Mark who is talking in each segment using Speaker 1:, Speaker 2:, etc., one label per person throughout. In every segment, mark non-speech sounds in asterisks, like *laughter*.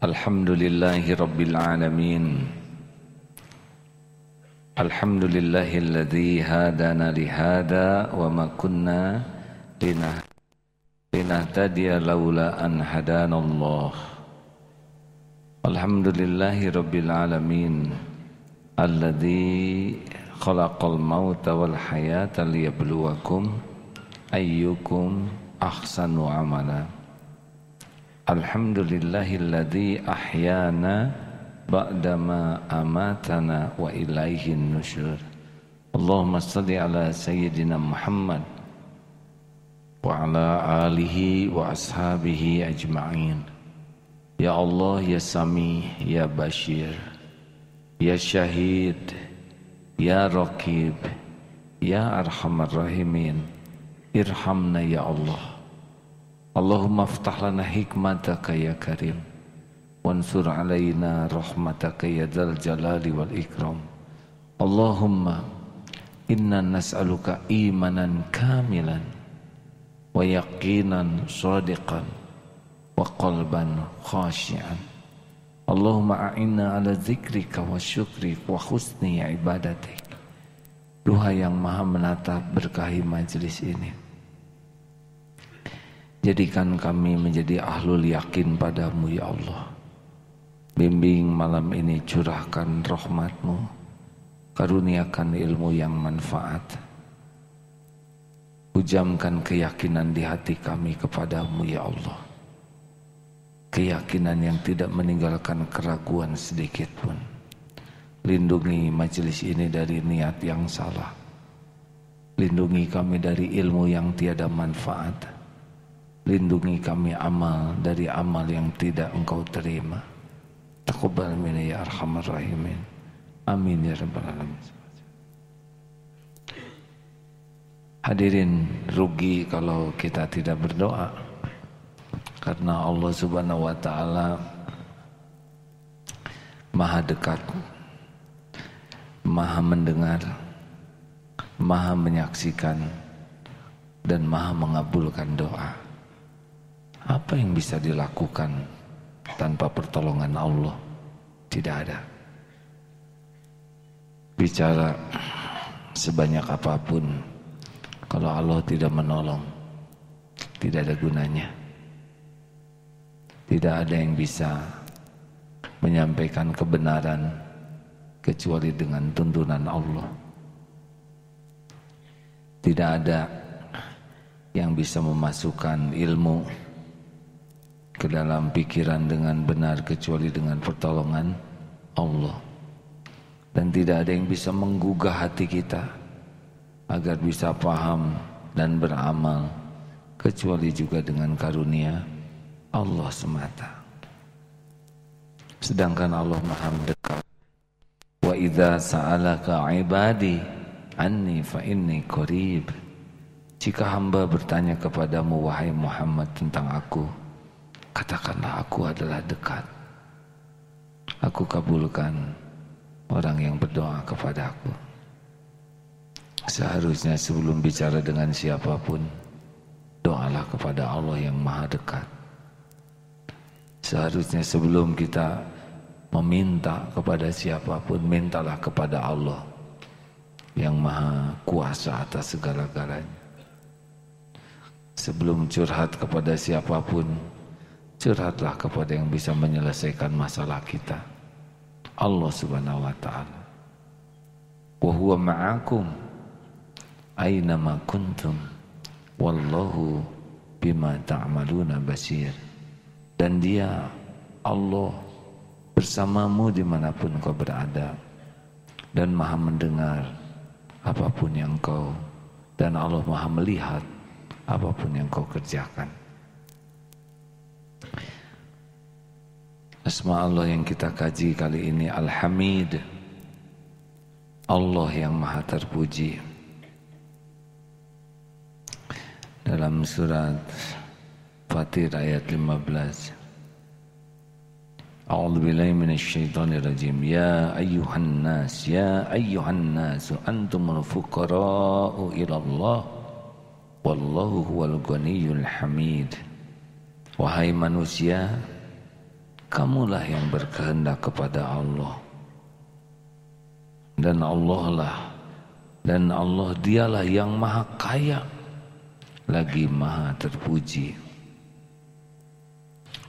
Speaker 1: الحمد لله رب العالمين الحمد لله الذي هادانا لهذا وما كنا لنهتدي لولا أن هدانا الله الحمد لله رب العالمين الذي خلق الموت والحياة ليبلوكم أيكم أحسن عملا Alhamdulillahilladzi ahyana ba'dama amatana wa ilaihin nusyur. Allahumma salli ala sayyidina Muhammad wa ala alihi wa ashabihi ajma'in. Ya Allah, Ya Sami, Ya Bashir, Ya Syahid, Ya Rakib, Ya Arhamar Rahimin, Irhamna Ya Allah. Allahumma aftah lana hikmataka ya karim. Wansur alaina rahmataka ya dal jalali wal ikram. Allahumma inna nas'aluka imanan kamilan Wa yaqinan sadiqan Wa qalban khashian. Allahumma a'inna ala zikrika wa syukrik wa husni ibadatik. Duha yang maha menata berkahi majlis ini. Jadikan kami menjadi ahlul yakin padamu ya Allah. Bimbing malam ini curahkan rahmatmu. Karuniakan ilmu yang manfaat. Ujamkan keyakinan di hati kami kepadamu ya Allah. Keyakinan yang tidak meninggalkan keraguan sedikit pun. Lindungi majelis ini dari niat yang salah. Lindungi kami dari ilmu yang tiada manfaat Lindungi kami amal dari amal yang tidak engkau terima. Taqabbal minni ya arhamar rahimin. Amin ya rabbal alamin. Hadirin rugi kalau kita tidak berdoa. Karena Allah Subhanahu wa taala Maha dekat. Maha mendengar. Maha menyaksikan dan Maha mengabulkan doa. Apa yang bisa dilakukan tanpa pertolongan Allah? Tidak ada. Bicara sebanyak apa pun, kalau Allah tidak menolong, tidak ada gunanya. Tidak ada yang bisa menyampaikan kebenaran kecuali dengan tuntunan Allah. Tidak ada yang bisa memasukkan ilmu ke dalam pikiran dengan benar kecuali dengan pertolongan Allah. Dan tidak ada yang bisa menggugah hati kita agar bisa paham dan beramal kecuali juga dengan karunia Allah semata. Sedangkan Allah Maha mendekat. Wa idza sa'alaka 'ibadi anni fa inni qarib. Jika hamba bertanya kepadamu wahai Muhammad tentang aku, Katakanlah aku adalah dekat. Aku kabulkan orang yang berdoa kepada aku. Seharusnya sebelum bicara dengan siapa pun, doalah kepada Allah yang maha dekat. Seharusnya sebelum kita meminta kepada siapa pun, mintalah kepada Allah yang maha kuasa atas segala-galanya. Sebelum curhat kepada siapa pun, curhatlah kepada yang bisa menyelesaikan masalah kita. Allah subhanahu wa ta'ala. Wa huwa ma'akum. Aynama kuntum. Wallahu bima ta'maluna basir. Dan dia Allah bersamamu di mana pun kau berada. Dan maha mendengar apa pun yang kau dan Allah maha melihat apa pun yang kau kerjakan Asma Allah yang kita kaji kali ini Al-Hamid. Allah yang maha terpuji. Dalam surat Fatir ayat 15 A'udzu billahi minasyaitonir rajim Ya ayyuhan nas ya ayyuhan nas antumul fuqara'u ila Allah wallahu huwal ghaniyyul hamid. Wahai manusia kamulah yang berkehendak kepada Allah. Dan Allah lah dan Allah dialah yang maha kaya lagi maha terpuji.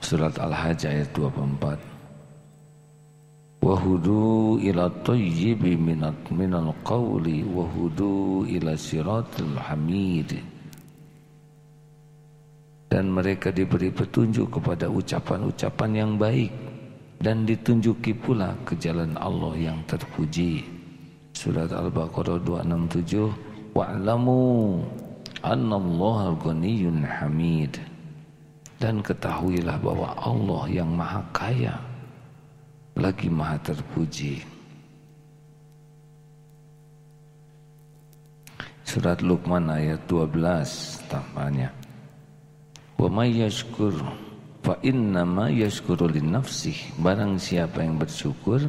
Speaker 1: Surat Al-Hajj ayat 24 wahudu ila tayyibi minat minal qawli wahudu ila siratul hamid dan mereka diberi petunjuk kepada ucapan-ucapan yang baik dan ditunjuki pula ke jalan Allah yang terpuji. Surat Al-Baqarah 267 Wa'lamu annallaha ghaniyyun hamid. Dan ketahuilah bahwa Allah yang maha kaya lagi maha terpuji. Surat Luqman ayat 12 tambahnya. Wa may yashkur fa innama yashkuru nafsih. Barang siapa yang bersyukur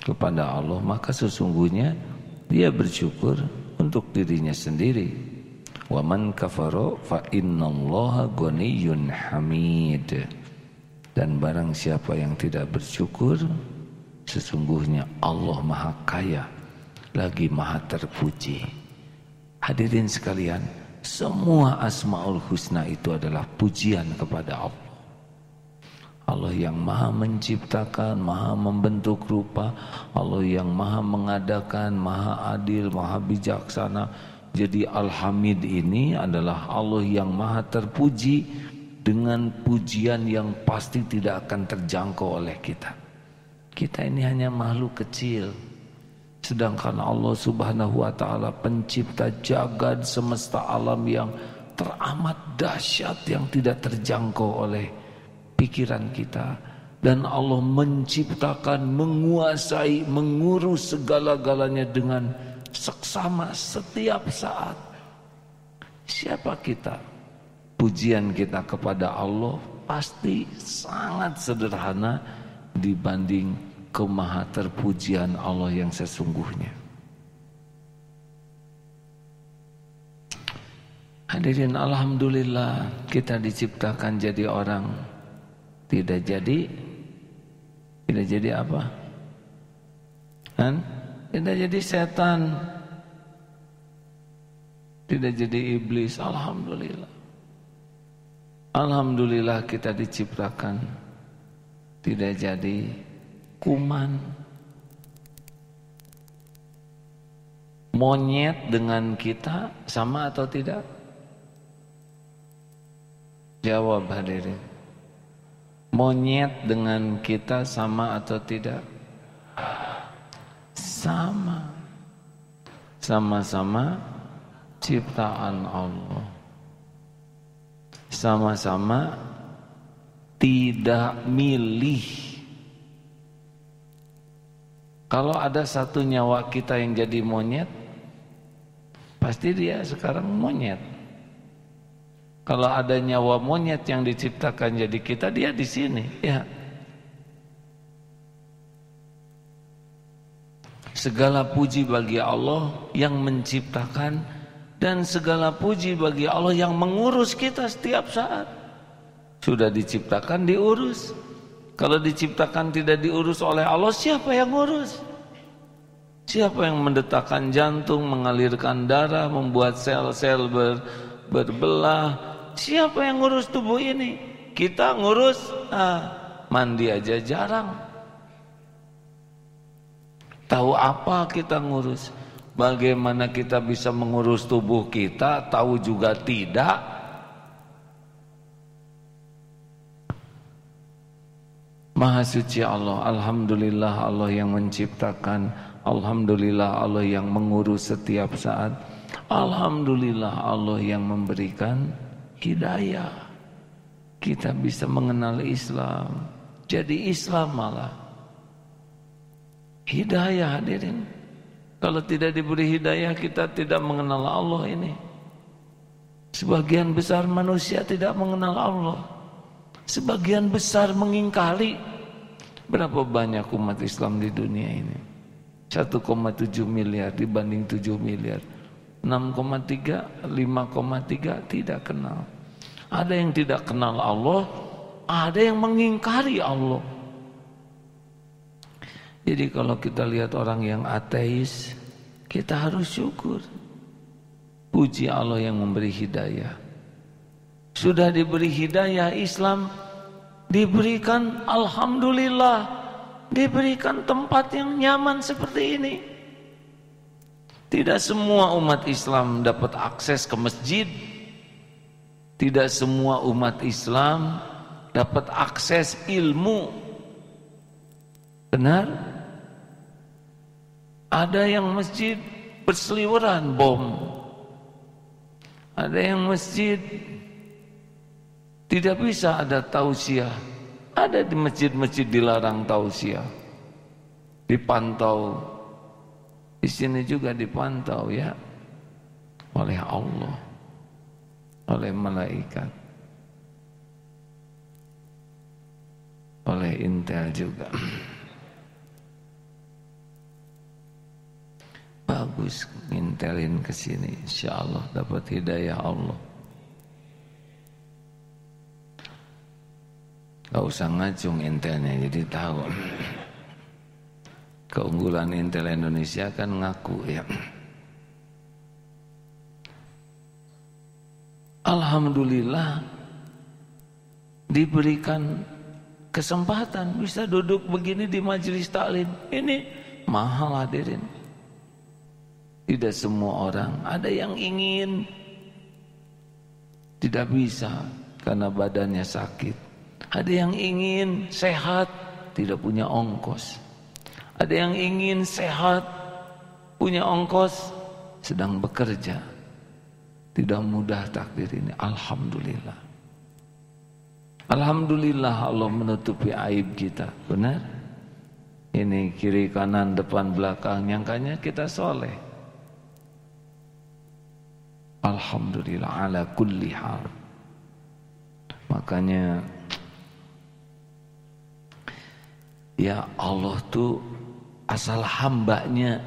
Speaker 1: kepada Allah maka sesungguhnya dia bersyukur untuk dirinya sendiri. Wa man kafara fa innallaha ghaniyyun hamid. Dan barang siapa yang tidak bersyukur sesungguhnya Allah Maha Kaya lagi Maha Terpuji. Hadirin sekalian, semua asmaul husna itu adalah pujian kepada Allah. Allah yang maha menciptakan, maha membentuk rupa, Allah yang maha mengadakan, maha adil, maha bijaksana. Jadi Alhamid ini adalah Allah yang maha terpuji dengan pujian yang pasti tidak akan terjangkau oleh kita. Kita ini hanya makhluk kecil. Sedangkan Allah subhanahu wa ta'ala pencipta jagad semesta alam yang teramat dahsyat yang tidak terjangkau oleh pikiran kita. Dan Allah menciptakan, menguasai, mengurus segala-galanya dengan seksama setiap saat. Siapa kita? Pujian kita kepada Allah pasti sangat sederhana dibanding kemaha terpujian Allah yang sesungguhnya. Hadirin Alhamdulillah kita diciptakan jadi orang tidak jadi tidak jadi apa? Kan? Tidak jadi setan Tidak jadi iblis Alhamdulillah Alhamdulillah kita diciptakan Tidak jadi kuman monyet dengan kita sama atau tidak? Jawab hadirin. Monyet dengan kita sama atau tidak? Sama. Sama-sama ciptaan Allah. Sama-sama tidak milih kalau ada satu nyawa kita yang jadi monyet, pasti dia sekarang monyet. Kalau ada nyawa monyet yang diciptakan jadi kita, dia di sini. Ya. Segala puji bagi Allah yang menciptakan dan segala puji bagi Allah yang mengurus kita setiap saat. Sudah diciptakan diurus. Kalau diciptakan tidak diurus oleh Allah, siapa yang ngurus? Siapa yang mendetakkan jantung, mengalirkan darah, membuat sel-sel ber, berbelah? Siapa yang ngurus tubuh ini? Kita ngurus, ah, mandi aja jarang. Tahu apa kita ngurus? Bagaimana kita bisa mengurus tubuh kita? Tahu juga tidak. Maha suci Allah, Alhamdulillah Allah yang menciptakan, Alhamdulillah Allah yang mengurus setiap saat, Alhamdulillah Allah yang memberikan hidayah. Kita bisa mengenal Islam, jadi Islam malah. Hidayah hadirin. Kalau tidak diberi hidayah kita tidak mengenal Allah ini. Sebagian besar manusia tidak mengenal Allah. Sebagian besar mengingkari Berapa banyak umat Islam di dunia ini 1,7 miliar dibanding 7 miliar 6,3 5,3 tidak kenal Ada yang tidak kenal Allah ada yang mengingkari Allah. Jadi kalau kita lihat orang yang ateis, kita harus syukur. Puji Allah yang memberi hidayah. Sudah diberi hidayah Islam, diberikan alhamdulillah, diberikan tempat yang nyaman seperti ini. Tidak semua umat Islam dapat akses ke masjid. Tidak semua umat Islam dapat akses ilmu. Benar? Ada yang masjid berseliweran bom. Ada yang masjid tidak bisa ada tausiah. Ada di masjid-masjid dilarang tausiah. Dipantau. Di sini juga dipantau ya oleh Allah, oleh malaikat, oleh intel juga. bagus ngintelin ke sini insyaallah dapat hidayah Allah Gak usah ngacung intelnya jadi tahu. *clears throat* Keunggulan intel Indonesia kan ngaku ya. Alhamdulillah diberikan kesempatan bisa duduk begini di majelis taklim. Ini mahal hadirin. Tidak semua orang Ada yang ingin. Tidak bisa Karena badannya sakit Ada yang ingin sehat Tidak punya ongkos. Ada yang ingin sehat Punya ongkos Sedang bekerja. Tidak mudah takdir ini. Alhamdulillah. Alhamdulillah Allah menutupi aib kita. Benar? Ini kiri kanan depan belakang. Nyangkanya kita soleh. Alhamdulillah ala kulli hal. Makanya ya Allah tuh asal hambanya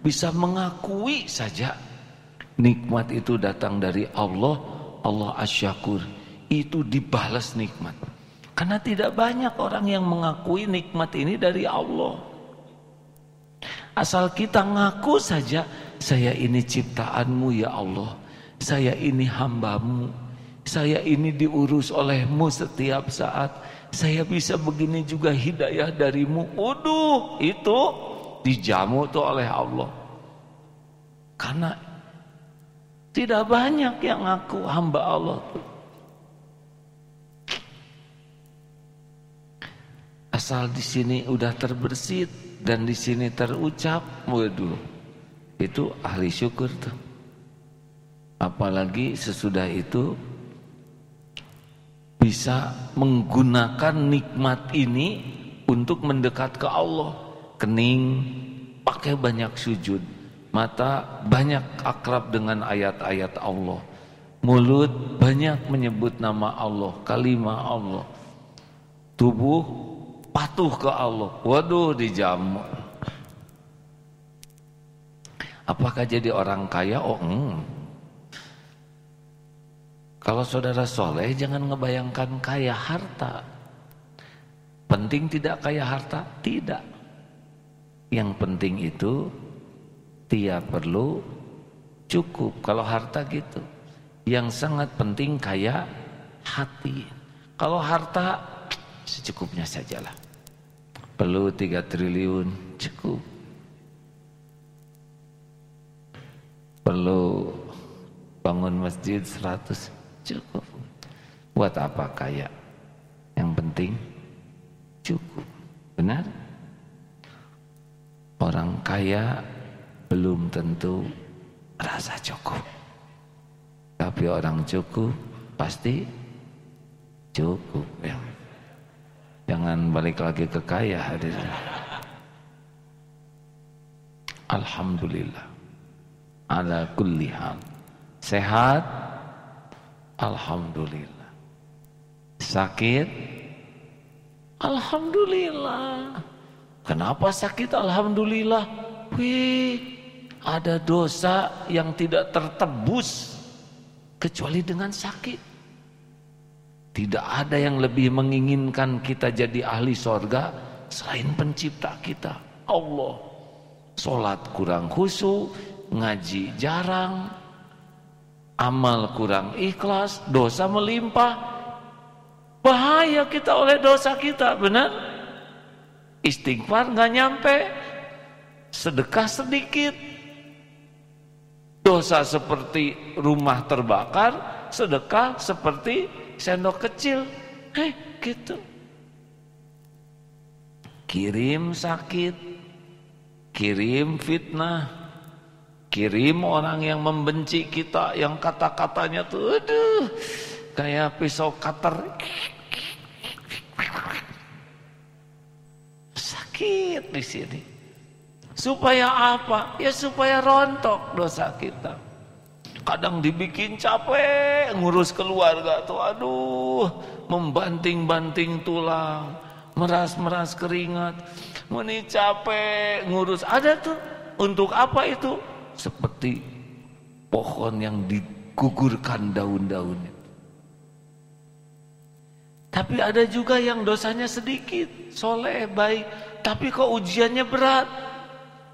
Speaker 1: bisa mengakui saja nikmat itu datang dari Allah, Allah asyakur. Itu dibalas nikmat. Karena tidak banyak orang yang mengakui nikmat ini dari Allah. Asal kita ngaku saja, saya ini ciptaanmu ya Allah. Saya ini hambamu Saya ini diurus olehmu setiap saat Saya bisa begini juga hidayah darimu. Waduh itu dijamu tuh oleh Allah. Karena tidak banyak yang aku hamba Allah Asal di sini udah terbersit dan di sini terucap, waduh, itu ahli syukur tuh. Apalagi sesudah itu bisa menggunakan nikmat ini untuk mendekat ke Allah. Kening pakai banyak sujud, mata banyak akrab dengan ayat-ayat Allah. Mulut banyak menyebut nama Allah, kalimat Allah. Tubuh patuh ke Allah. Waduh dijamu. Apakah jadi orang kaya? Oh, enggak. Kalau saudara soleh jangan ngebayangkan kaya harta. Penting tidak kaya harta? Tidak. Yang penting itu tiap perlu cukup. Kalau harta gitu. Yang sangat penting kaya hati. Kalau harta secukupnya sajalah. Perlu tiga triliun cukup. Perlu bangun masjid seratus Cukup. Buat apa kaya? Yang penting cukup. Benar? Orang kaya belum tentu rasa cukup. Tapi orang cukup pasti cukup. Ya. Jangan balik lagi ke kaya. Alhamdulillah. Ala kulli hal. Sehat Alhamdulillah. Sakit? Alhamdulillah. Kenapa sakit? Alhamdulillah. Wih, ada dosa yang tidak tertebus kecuali dengan sakit. Tidak ada yang lebih menginginkan kita jadi ahli sorga selain pencipta kita, Allah. Solat kurang khusyuk, ngaji jarang, amal kurang ikhlas, dosa melimpah. Bahaya kita oleh dosa kita, benar? Istighfar nggak nyampe, sedekah sedikit, dosa seperti rumah terbakar, sedekah seperti sendok kecil. Eh, gitu. Kirim sakit, kirim fitnah, kirim orang yang membenci kita, yang kata-katanya tuh, aduh, kayak pisau cutter. Sakit di sini. Supaya apa? Ya supaya rontok dosa kita kadang dibikin capek ngurus keluarga tuh aduh membanting-banting tulang meras-meras keringat meni capek ngurus ada tuh untuk apa itu seperti pohon yang digugurkan daun-daunnya tapi ada juga yang dosanya sedikit soleh baik. Tapi kok ujiannya berat?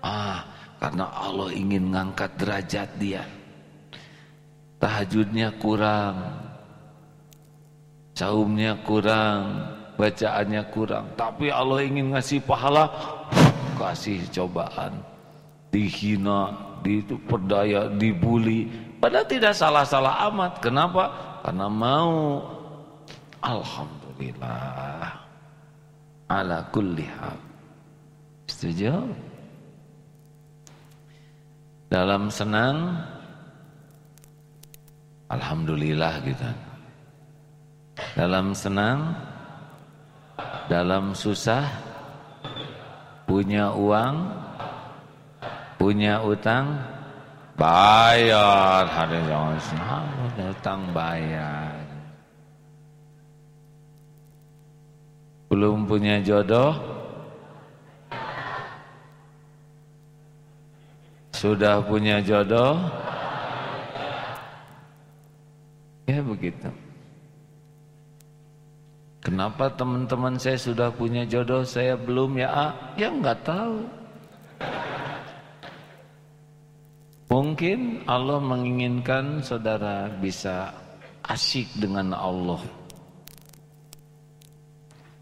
Speaker 1: Ah karena Allah ingin ngangkat derajat dia. Tahajudnya kurang saumnya kurang bacaannya kurang. Tapi Allah ingin ngasih pahala kasih cobaan. Dihina diperdaya dibully. Padahal tidak salah-salah amat. Kenapa? Karena mau. Alhamdulillah. Ala kulli setuju? Dalam senang Alhamdulillah gitu. Dalam senang, dalam susah, punya uang, punya utang, bayar. Hari jangan utang bayar. Belum punya jodoh, sudah punya jodoh, Ya begitu. Kenapa teman-teman saya sudah punya jodoh, saya belum ya? Ah, ya nggak tahu. Mungkin Allah menginginkan saudara bisa asyik dengan Allah.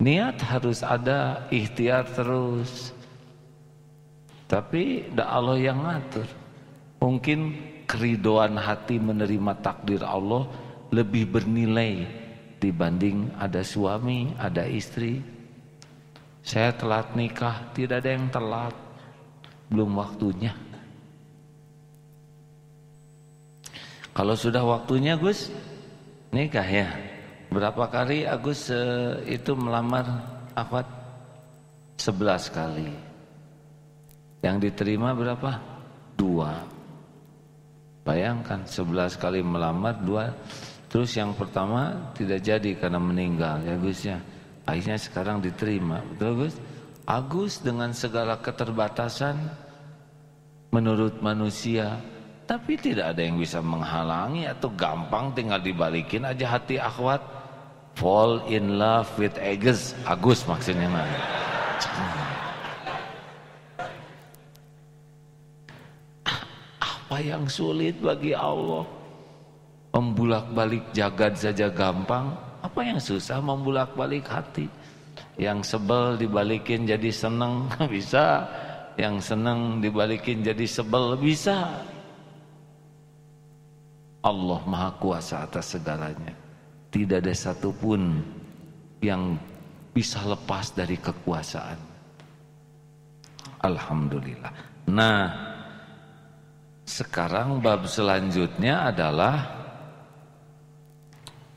Speaker 1: Niat harus ada, ikhtiar terus. Tapi Allah yang ngatur. Mungkin keridoan hati menerima takdir Allah lebih bernilai dibanding ada suami, ada istri. Saya telat nikah, tidak ada yang telat. Belum waktunya. Kalau sudah waktunya Gus, nikah ya. Berapa kali Agus uh, itu melamar akhwat? Sebelas kali. Yang diterima berapa? Dua. Bayangkan sebelas kali melamar, dua Terus yang pertama tidak jadi karena meninggal ya Gus ya. Akhirnya sekarang diterima. Betul Gus? Agus dengan segala keterbatasan menurut manusia tapi tidak ada yang bisa menghalangi atau gampang tinggal dibalikin aja hati akhwat. Fall in love with Agus. Agus maksudnya mah. Apa yang sulit bagi Allah? Membulak-balik jagad saja gampang, apa yang susah? Membulak-balik hati? Yang sebel dibalikin jadi seneng *laughs* bisa, yang seneng dibalikin jadi sebel bisa. Allah Maha Kuasa atas segalanya. Tidak ada satupun yang bisa lepas dari kekuasaan. Alhamdulillah. Nah, sekarang bab selanjutnya adalah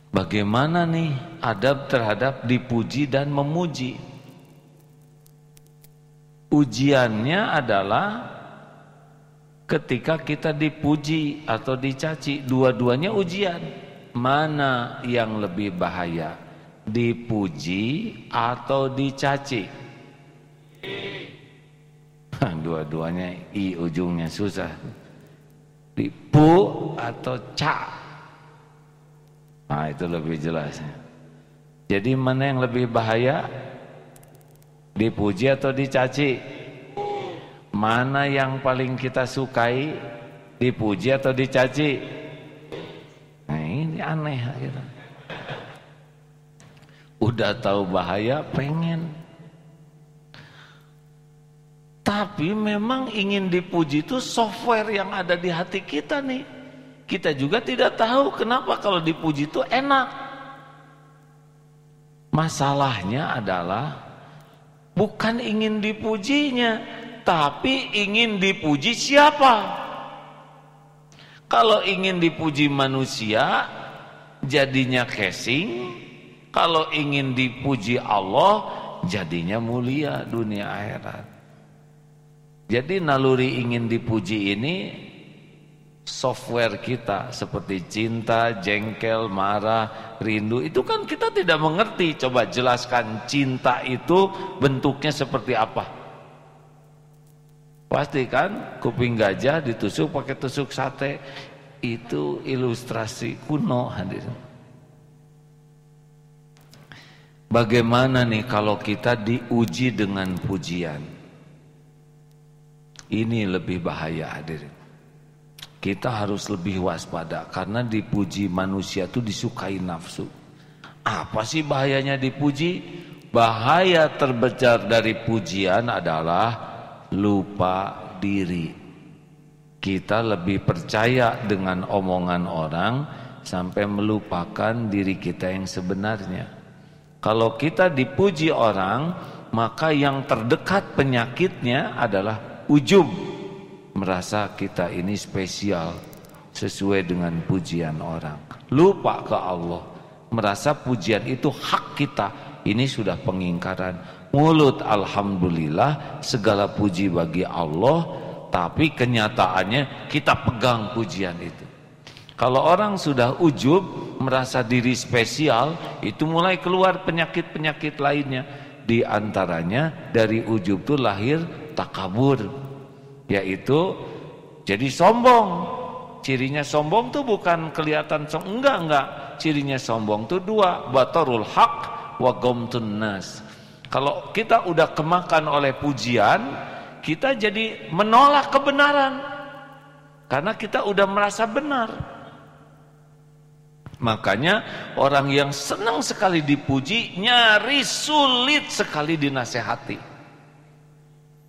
Speaker 1: Bagaimana nih adab terhadap dipuji dan memuji? Ujiannya adalah ketika kita dipuji atau dicaci, dua-duanya ujian. Mana yang lebih bahaya? Dipuji atau dicaci? Dua-duanya i ujungnya susah. Dipu atau ca? Nah itu lebih jelas. Jadi mana yang lebih bahaya? Dipuji atau dicaci? Mana yang paling kita sukai? Dipuji atau dicaci? Nah ini aneh gitu. Udah tahu bahaya pengen Tapi memang ingin dipuji itu software yang ada di hati kita nih. Kita juga tidak tahu kenapa kalau dipuji itu enak. Masalahnya adalah bukan ingin dipujinya, tapi ingin dipuji siapa? Kalau ingin dipuji manusia, jadinya casing. Kalau ingin dipuji Allah, jadinya mulia dunia akhirat. Jadi naluri ingin dipuji ini software kita seperti cinta, jengkel, marah, rindu itu kan kita tidak mengerti. Coba jelaskan cinta itu bentuknya seperti apa? Pasti kan kuping gajah ditusuk pakai tusuk sate itu ilustrasi kuno hadirin. Bagaimana nih kalau kita diuji dengan pujian? Ini lebih bahaya hadirin. Kita harus lebih waspada karena dipuji manusia itu disukai nafsu. Apa sih bahayanya dipuji? Bahaya terbesar dari pujian adalah lupa diri. Kita lebih percaya dengan omongan orang sampai melupakan diri kita yang sebenarnya. Kalau kita dipuji orang, maka yang terdekat penyakitnya adalah ujub. Merasa kita ini spesial sesuai dengan pujian orang. Lupa ke Allah. Merasa pujian itu hak kita. Ini sudah pengingkaran mulut alhamdulillah segala puji bagi Allah tapi kenyataannya kita pegang pujian itu. Kalau orang sudah ujub merasa diri spesial itu mulai keluar penyakit-penyakit lainnya. Di antaranya dari ujub itu lahir takabur yaitu jadi sombong. Cirinya sombong tuh bukan kelihatan enggak enggak. Cirinya sombong tuh dua batarul haq wa gomtun nas kalau kita udah kemakan oleh pujian kita jadi menolak kebenaran karena kita udah merasa benar makanya orang yang senang sekali dipuji nyaris sulit sekali dinasehati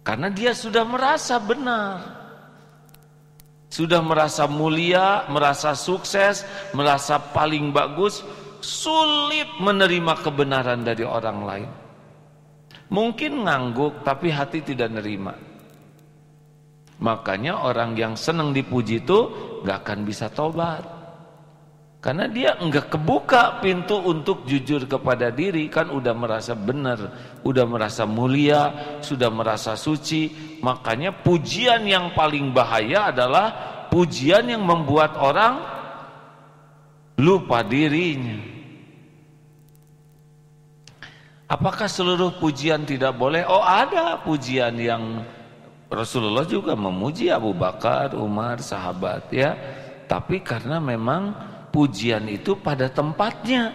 Speaker 1: karena dia sudah merasa benar. Sudah merasa mulia, merasa sukses, merasa paling bagus, sulit menerima kebenaran dari orang lain. Mungkin ngangguk tapi hati tidak nerima. Makanya orang yang senang dipuji itu gak akan bisa tobat. Karena dia enggak kebuka pintu untuk jujur kepada diri kan udah merasa benar, udah merasa mulia, sudah merasa suci. Makanya pujian yang paling bahaya adalah pujian yang membuat orang lupa dirinya. Apakah seluruh pujian tidak boleh? Oh ada pujian yang Rasulullah juga memuji Abu Bakar, Umar, sahabat ya. Tapi karena memang pujian itu pada tempatnya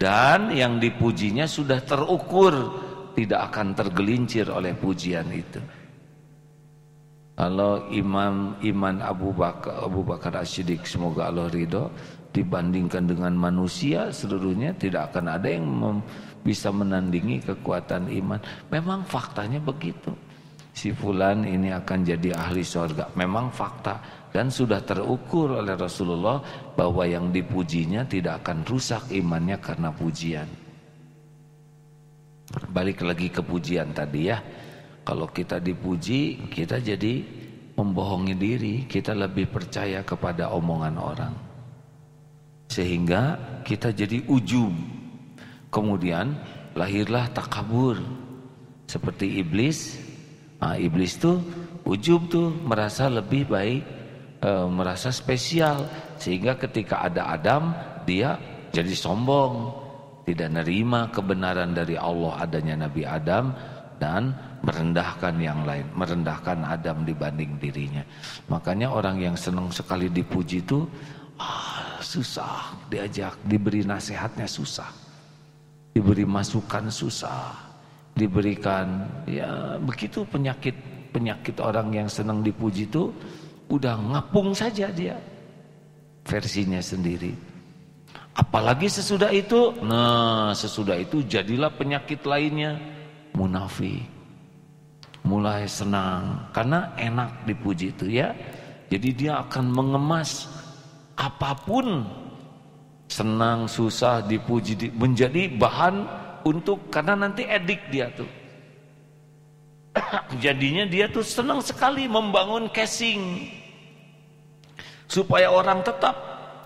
Speaker 1: dan yang dipujinya sudah terukur tidak akan tergelincir oleh pujian itu kalau Imam Iman Abu Bakar Abu Bakar Asyidik semoga Allah ridho dibandingkan dengan manusia seluruhnya tidak akan ada yang bisa menandingi kekuatan iman memang faktanya begitu si fulan ini akan jadi ahli surga memang fakta dan sudah terukur oleh Rasulullah bahwa yang dipujinya tidak akan rusak imannya karena pujian. Balik lagi ke pujian tadi ya. Kalau kita dipuji, kita jadi membohongi diri, kita lebih percaya kepada omongan orang. Sehingga kita jadi ujub. Kemudian lahirlah takabur. Seperti iblis. Nah, iblis tuh ujub tuh merasa lebih baik e, merasa spesial sehingga ketika ada Adam dia jadi sombong tidak nerima kebenaran dari Allah adanya Nabi Adam dan merendahkan yang lain merendahkan Adam dibanding dirinya makanya orang yang senang sekali dipuji itu ah, susah diajak diberi nasihatnya susah diberi masukan susah, diberikan ya begitu penyakit penyakit orang yang senang dipuji itu udah ngapung saja dia versinya sendiri. Apalagi sesudah itu, nah sesudah itu jadilah penyakit lainnya munafik. Mulai senang karena enak dipuji itu ya. Jadi dia akan mengemas apa pun senang, susah, dipuji menjadi bahan untuk karena nanti edik dia tuh. *coughs* Jadinya dia tuh senang sekali membangun casing supaya orang tetap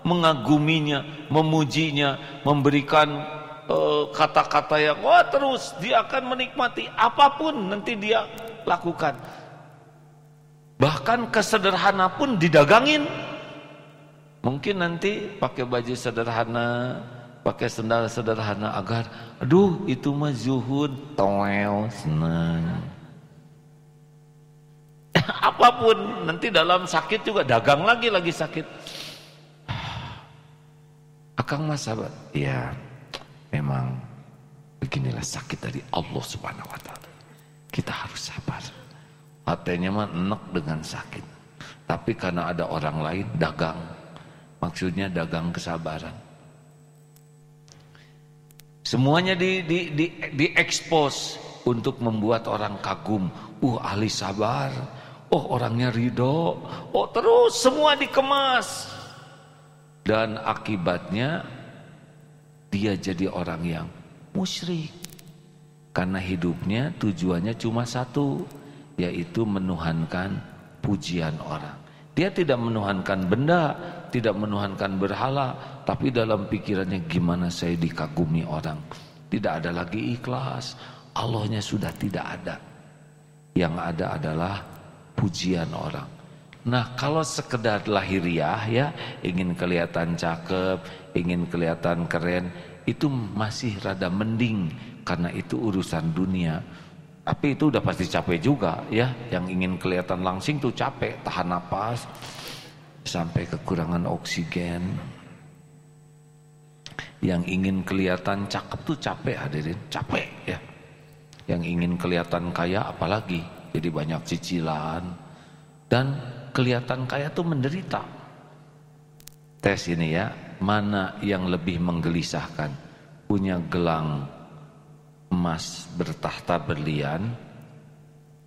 Speaker 1: mengaguminya, memujinya, memberikan eh, kata-kata uh, yang wah terus dia akan menikmati apa pun nanti dia lakukan. Bahkan kesederhana pun didagangin. Mungkin nanti pakai baju sederhana, pakai sendal sederhana agar aduh itu mah zuhud, toel, senang. *laughs* Apa pun nanti dalam sakit juga dagang lagi lagi sakit. *sighs* Akang mas sahabat, ya memang beginilah sakit dari Allah Subhanahu wa taala. Kita harus sabar. Hatinya mah enak dengan sakit. Tapi karena ada orang lain dagang Maksudnya dagang kesabaran. Semuanya di, di, di, di expose untuk membuat orang kagum. Uh ahli sabar. Oh orangnya ridho. Oh terus semua dikemas. Dan akibatnya dia jadi orang yang musyrik. Karena hidupnya tujuannya cuma satu. Yaitu menuhankan pujian orang. Dia tidak menuhankan benda, tidak menuhankan berhala, tapi dalam pikirannya gimana saya dikagumi orang. Tidak ada lagi ikhlas, Allahnya sudah tidak ada. Yang ada adalah pujian orang. Nah kalau sekedar lahiriah ya, ingin kelihatan cakep, ingin kelihatan keren, itu masih rada mending karena itu urusan dunia. Tapi itu udah pasti capek juga ya. Yang ingin kelihatan langsing tuh capek, tahan napas sampai kekurangan oksigen. Yang ingin kelihatan cakep tuh capek hadirin, capek ya. Yang ingin kelihatan kaya apalagi jadi banyak cicilan dan kelihatan kaya tuh menderita. Tes ini ya, mana yang lebih menggelisahkan? Punya gelang emas bertahta berlian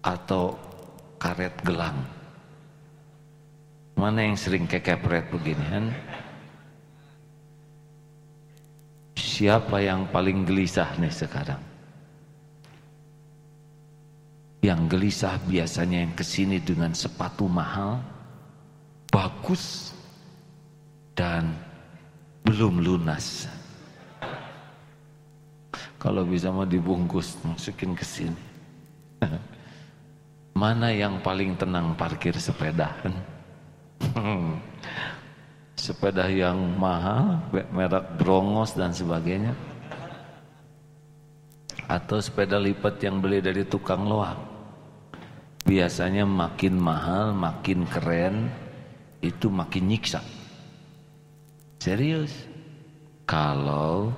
Speaker 1: atau karet gelang mana yang sering kekepret begini kan siapa yang paling gelisah nih sekarang yang gelisah biasanya yang ke sini dengan sepatu mahal bagus dan belum lunas kalau bisa mau dibungkus, masukin ke sini. *laughs* Mana yang paling tenang parkir sepeda? Sepeda yang mahal, merek brongos dan sebagainya. Atau sepeda lipat yang beli dari tukang loak. Biasanya makin mahal, makin keren, itu makin nyiksa. Serius. Kalau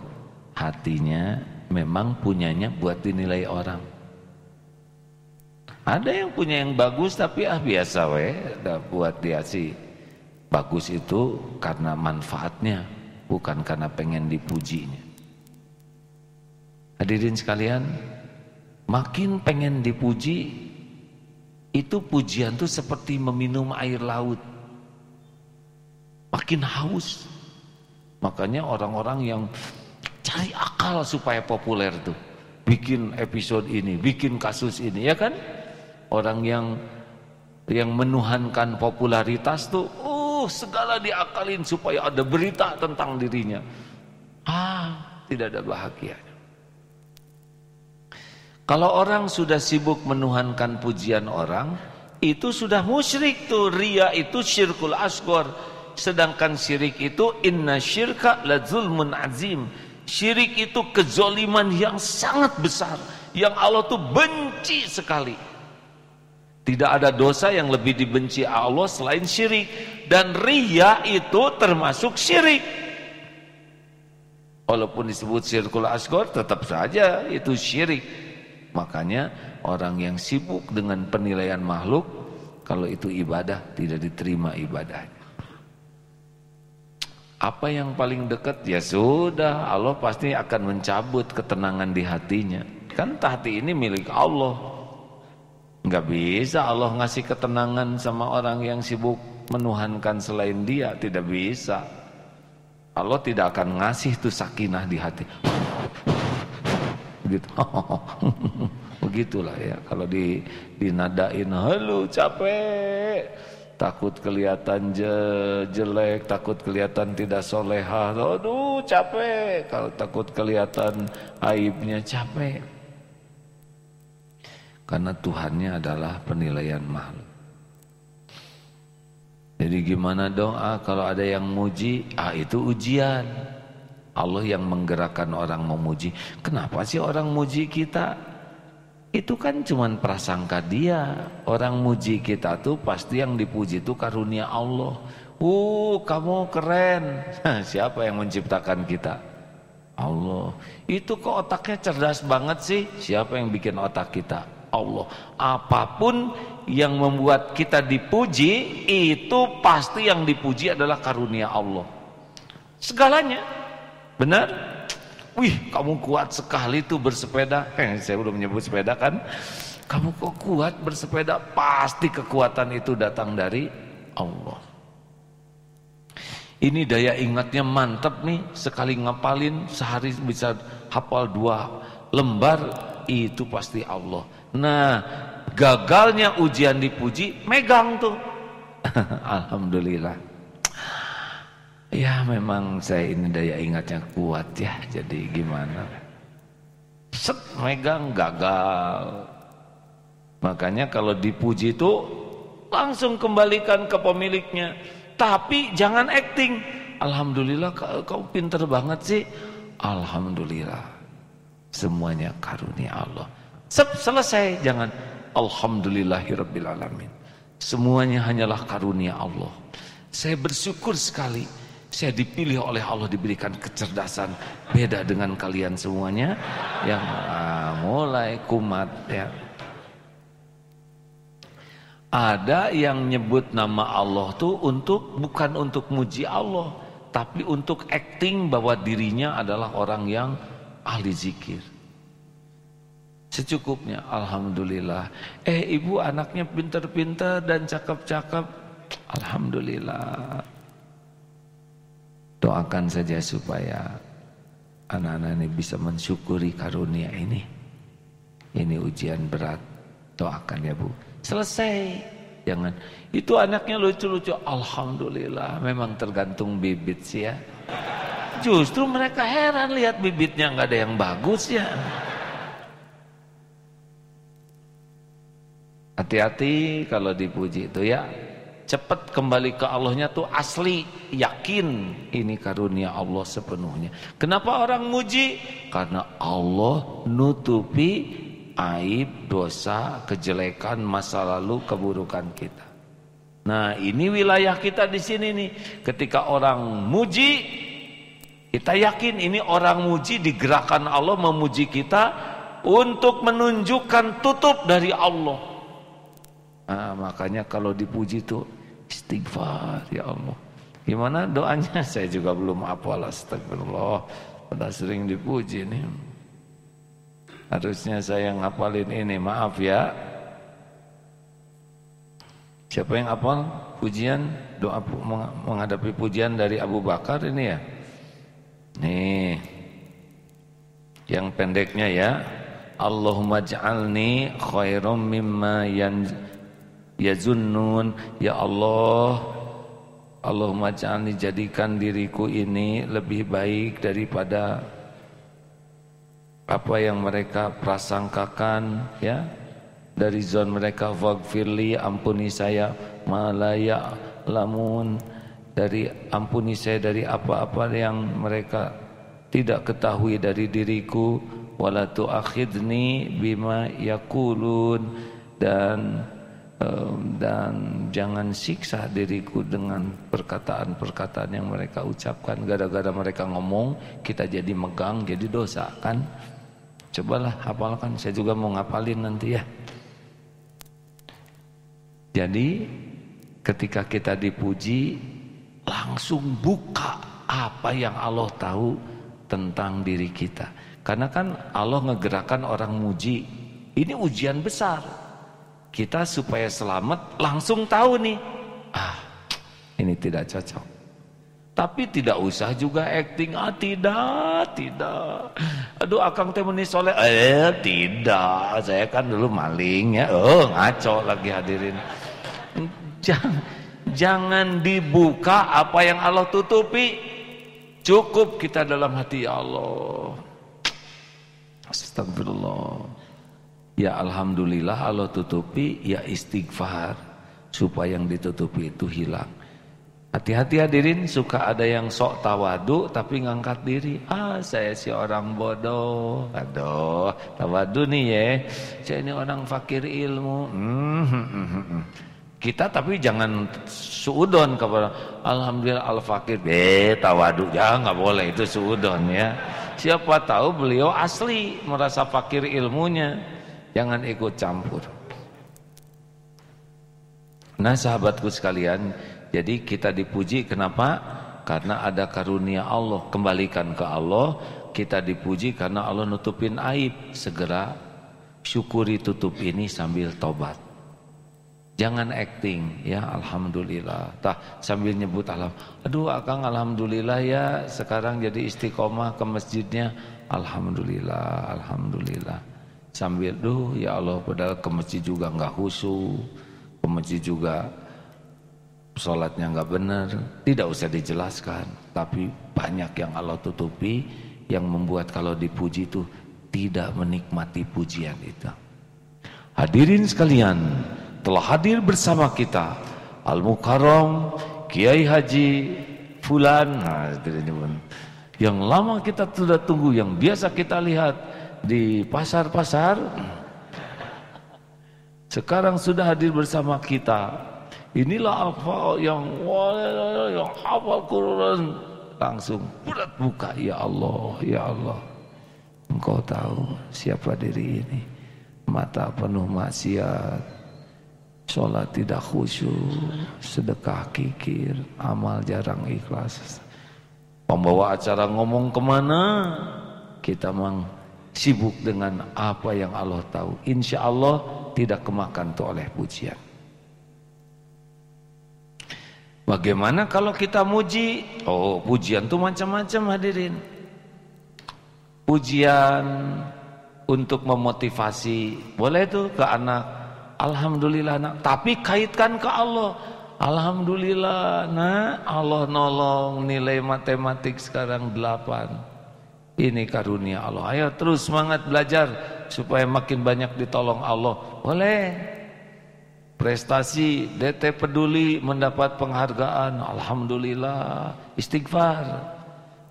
Speaker 1: hatinya memang punyanya buat dinilai orang. Ada yang punya yang bagus tapi ah biasa we, buat dia sih. Bagus itu karena manfaatnya, bukan karena pengen dipujinya. Hadirin sekalian, makin pengen dipuji, itu pujian tuh seperti meminum air laut. Makin haus. Makanya orang-orang yang Cari akal supaya populer tuh. Bikin episode ini, bikin kasus ini, ya kan? Orang yang yang menuhankan popularitas tuh, uh, segala diakalin supaya ada berita tentang dirinya. Ah, tidak ada bahagia. Kalau orang sudah sibuk menuhankan pujian orang, itu sudah musyrik tuh. Ria itu syirkul asgor. Sedangkan syirik itu inna syirka la zulmun azim. Syirik itu kezoliman yang sangat besar. Yang Allah tuh benci sekali. Tidak ada dosa yang lebih dibenci Allah selain syirik. Dan ria itu termasuk syirik. Walaupun disebut syirkul asgor tetap saja itu syirik. Makanya orang yang sibuk dengan penilaian makhluk kalau itu ibadah tidak diterima ibadahnya. Apa yang paling dekat ya sudah Allah pasti akan mencabut ketenangan di hatinya. Kan hati ini milik Allah. Enggak bisa Allah ngasih ketenangan sama orang yang sibuk menuhankan selain dia, tidak bisa. Allah tidak akan ngasih tuh sakinah di hati. Begitu. *laughs* Begitulah ya kalau di dinadain halo capek takut kelihatan je, jelek, takut kelihatan tidak soleha, aduh capek, kalau takut kelihatan aibnya capek. Karena Tuhannya adalah penilaian makhluk. Jadi gimana doa kalau ada yang muji? Ah itu ujian. Allah yang menggerakkan orang memuji. Kenapa sih orang muji kita? Itu kan cuman prasangka dia. Orang muji kita tuh pasti yang dipuji itu karunia Allah. Uh, kamu keren. *laughs* Siapa yang menciptakan kita? Allah. Itu kok otaknya cerdas banget sih? Siapa yang bikin otak kita? Allah. Apa pun yang membuat kita dipuji itu pasti yang dipuji adalah karunia Allah. Segalanya. Benar? Wih, kamu kuat sekali tuh bersepeda. *laughs* Eh, saya udah menyebut sepeda kan? Kamu kok kuat bersepeda? Pasti kekuatan itu datang dari Allah. Ini daya ingatnya mantap nih, sekali ngapalin sehari bisa hafal dua lembar, itu pasti Allah. Nah, gagalnya ujian dipuji, megang tuh. *laughs* Alhamdulillah. Ya memang saya ini daya ingatnya kuat ya, jadi gimana? Set, megang gagal. Makanya kalau dipuji itu langsung kembalikan ke pemiliknya. Tapi jangan acting. Alhamdulillah kau pinter banget sih. Alhamdulillah. Semuanya karunia Allah. Selesai, jangan Alhamdulillahirrabbilalamin. Semuanya hanyalah karunia Allah. Saya bersyukur sekali saya dipilih oleh Allah diberikan kecerdasan beda dengan kalian semuanya yang ah, mulai kumat ya. Ada yang nyebut nama Allah tuh untuk bukan untuk muji Allah, tapi untuk acting bahwa dirinya adalah orang yang ahli zikir. Secukupnya Alhamdulillah. Eh ibu anaknya pintar-pintar dan cakep-cakep. Alhamdulillah. Doakan saja supaya Anak-anak ini bisa mensyukuri karunia ini. Ini ujian berat. Doakan ya bu. Selesai. Jangan. Itu anaknya lucu-lucu. Alhamdulillah. Memang tergantung bibit sih ya. Justru mereka heran lihat bibitnya. Nggak ada yang bagus ya Hati-hati kalau dipuji itu ya. Cepat kembali ke Allahnya tuh asli, yakin ini karunia Allah sepenuhnya. Kenapa orang muji? Karena Allah nutupi aib, dosa, kejelekan masa lalu, keburukan kita. Nah, ini wilayah kita di sini nih. Ketika orang muji, kita yakin ini orang muji digerakkan Allah memuji kita untuk menunjukkan tutup dari Allah. Nah, makanya kalau dipuji itu istighfar ya Allah. Gimana doanya? *laughs* Saya juga belum hafal astagfirullah. Pada sering dipuji nih. Harusnya saya ngapalin ini, maaf ya. Siapa yang hafal pujian doa menghadapi pujian dari Abu Bakar ini ya? Nih. Yang pendeknya ya. Allahumma ja'alni khairum mimma Ya Zunnun Ya Allah Allahumma ja'alni jadikan diriku ini lebih baik daripada apa yang mereka prasangkakan ya. Dari zon mereka faghfirli ampuni saya malaya lamun dari ampuni saya dari apa-apa yang mereka tidak ketahui dari diriku. Wala tu'akhidni bima yakulun. Dan dan jangan siksa diriku dengan perkataan-perkataan yang mereka ucapkan. Gara-gara mereka ngomong kita jadi megang jadi dosa kan? Cobalah hafalkan. Saya juga mau ngapalin nanti ya. Jadi ketika kita dipuji langsung buka apa yang Allah tahu tentang diri kita. Karena kan Allah ngegerakkan orang muji. Ini ujian besar kita supaya selamat langsung tahu nih. Ah ini tidak cocok. Tapi tidak usah juga acting. Ah tidak tidak. Aduh akang teh menis soleh. Eh tidak. Saya kan dulu maling ya. Oh ngaco lagi hadirin. Jangan jangan dibuka apa yang Allah tutupi. Cukup kita dalam hati ya Allah. Astagfirullah Ya Alhamdulillah Allah tutupi Ya istighfar Supaya yang ditutupi itu hilang. Hati-hati hadirin Suka ada yang sok tawadu Tapi ngangkat diri. Ah saya si orang bodoh. Aduh Tawadu nih ya. Saya ini orang fakir ilmu. Hmm, hmm, hmm, hmm. Kita tapi jangan suudon kepada Alhamdulillah al-fakir Eh tawadu. Ya nggak boleh itu suudon ya. Siapa tahu beliau asli Merasa fakir ilmunya Jangan ikut campur. Nah sahabatku sekalian, jadi kita dipuji kenapa? Karena ada karunia Allah, kembalikan ke Allah. Kita dipuji karena Allah nutupin aib. Segera syukuri tutup ini sambil tobat. Jangan acting ya alhamdulillah. Tah sambil nyebut alam. Aduh akang alhamdulillah ya sekarang jadi istiqomah ke masjidnya. Alhamdulillah, alhamdulillah sambil duh ya Allah padahal ke masjid juga nggak khusyuk ke masjid juga sholatnya nggak benar. Tidak usah dijelaskan tapi banyak yang Allah tutupi yang membuat kalau dipuji itu tidak menikmati pujian itu. Hadirin sekalian telah hadir bersama kita Al Mukarram Kiai Haji Fulan. Nah, yang lama kita sudah tunggu yang biasa kita lihat di pasar-pasar sekarang sudah hadir bersama kita. Inilah apa yang yang hafal Quran. Langsung berat buka ya Allah ya Allah engkau tahu siapa diri ini? Mata penuh maksiat sholat tidak khusyuk sedekah kikir amal jarang ikhlas. Pembawa acara ngomong ke mana? Kita mang sibuk dengan apa yang Allah tahu. Insya Allah tidak kemakan tuh oleh pujian. Bagaimana kalau kita muji? Oh, pujian tuh macam-macam hadirin. Pujian untuk memotivasi, boleh tuh ke anak. Alhamdulillah nak, tapi kaitkan ke Allah. Alhamdulillah nak, Allah nolong nilai matematik sekarang 8. Ini karunia Allah. Ayo terus semangat belajar supaya makin banyak ditolong Allah. Boleh. Prestasi DT peduli mendapat penghargaan. Alhamdulillah. Istighfar.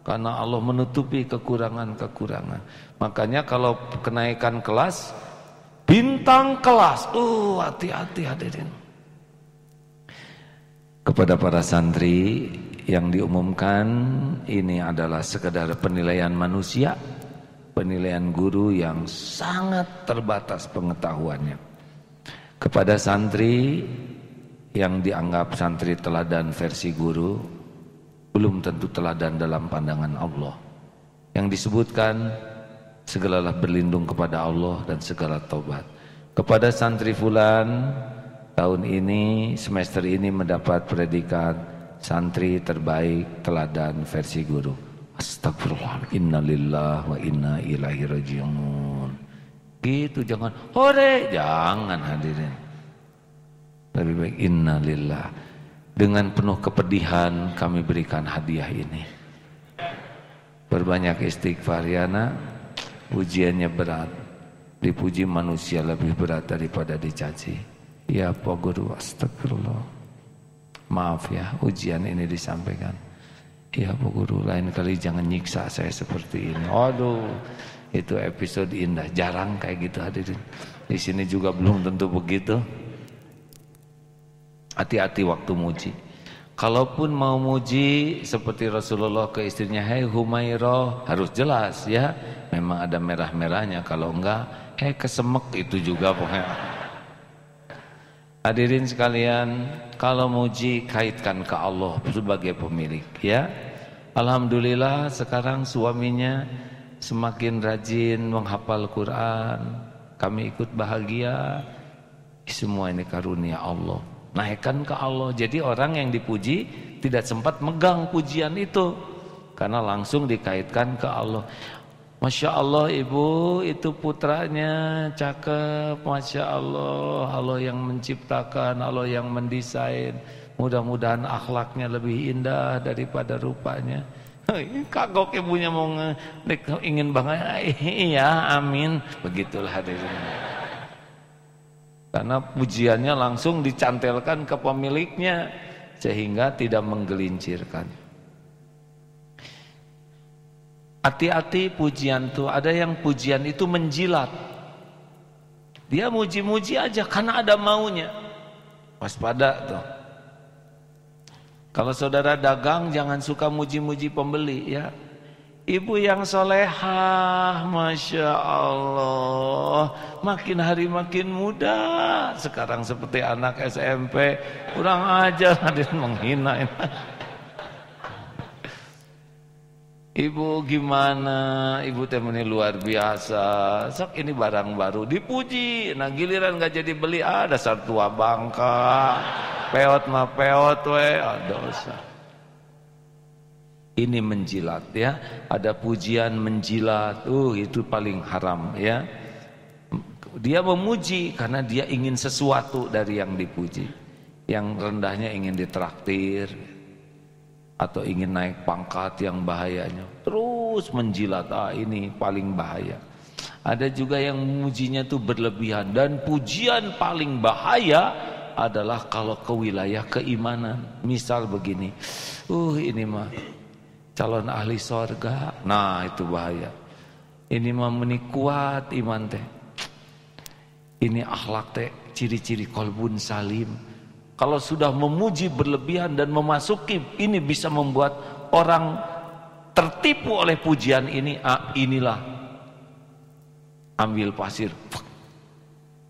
Speaker 1: Karena Allah menutupi kekurangan-kekurangan. Makanya kalau kenaikan kelas, bintang kelas. Uh, hati-hati hadirin. Kepada para santri yang diumumkan ini adalah sekedar penilaian manusia, penilaian guru yang sangat terbatas pengetahuannya. Kepada santri yang dianggap santri teladan versi guru, belum tentu teladan dalam pandangan Allah. Yang disebutkan segalalah berlindung kepada Allah dan segala taubat. Kepada santri fulan tahun ini semester ini mendapat predikat santri terbaik teladan versi guru. Astagfirullah innalillah wa inna ilaihi rajiun. Gitu jangan. Hore jangan hadirin. Lebih baik innalillah dengan penuh kepedihan kami berikan hadiah ini. Berbanyak istighfar ya ujiannya berat. Dipuji manusia lebih berat daripada dicaci. Ya Pak Guru astagfirullah Maaf ya ujian ini disampaikan Ya Bu Guru lain kali jangan nyiksa saya seperti ini Aduh itu episode indah jarang kayak gitu hadirin di sini juga belum tentu begitu Hati-hati waktu muji. Kalaupun mau muji seperti Rasulullah ke istrinya, "Hei Humairah," harus jelas ya. Memang ada merah-merahnya kalau enggak, "Hei kesemek" itu juga pokoknya. Hadirin sekalian, kalau muji kaitkan ke Allah sebagai pemilik ya. Alhamdulillah sekarang suaminya semakin rajin menghafal Quran. Kami ikut bahagia. Semua ini karunia Allah naikkan ke Allah. Jadi orang yang dipuji tidak sempat megang pujian itu karena langsung dikaitkan ke Allah. Masya Allah ibu. Itu putranya. Cakep Masya Allah. Allah yang menciptakan Allah yang mendesain. Mudah-mudahan akhlaknya lebih indah daripada rupanya. *laughs* Kagok ibunya mau ingin banget. *laughs* Iya amin. Begitulah hadirin. Karena pujiannya langsung dicantelkan ke pemiliknya sehingga tidak menggelincirkan. Hati-hati pujian tuh ada yang pujian itu menjilat. Dia muji-muji aja karena ada maunya. Waspada tuh. Kalau saudara dagang jangan suka muji-muji pembeli ya. Ibu yang solehah, Masya Allah Makin hari makin muda Sekarang seperti anak SMP Kurang ajar *laughs* hadir menghina Ibu gimana? Ibu temani luar biasa. Sok ini barang baru Dipuji. Nah giliran gak jadi beli Ada ah, satu bangka. Peot mah peot we. Oh, dosa. Ini menjilat ya. Ada pujian menjilat. Uh itu paling haram ya. Dia memuji karena dia ingin sesuatu dari yang dipuji. Yang rendahnya ingin ditraktir atau ingin naik pangkat yang bahayanya. Terus menjilat ah ini paling bahaya. Ada juga yang memujinya itu berlebihan dan pujian paling bahaya adalah kalau ke wilayah keimanan. Misal begini uh ini mah calon ahli sorga. Nah itu bahaya. Ini memeni kuat iman teh. Ini akhlak teh ciri-ciri kolbun salim kalau sudah memuji berlebihan dan memasuki ini bisa membuat orang tertipu oleh pujian ini ah, inilah ambil pasir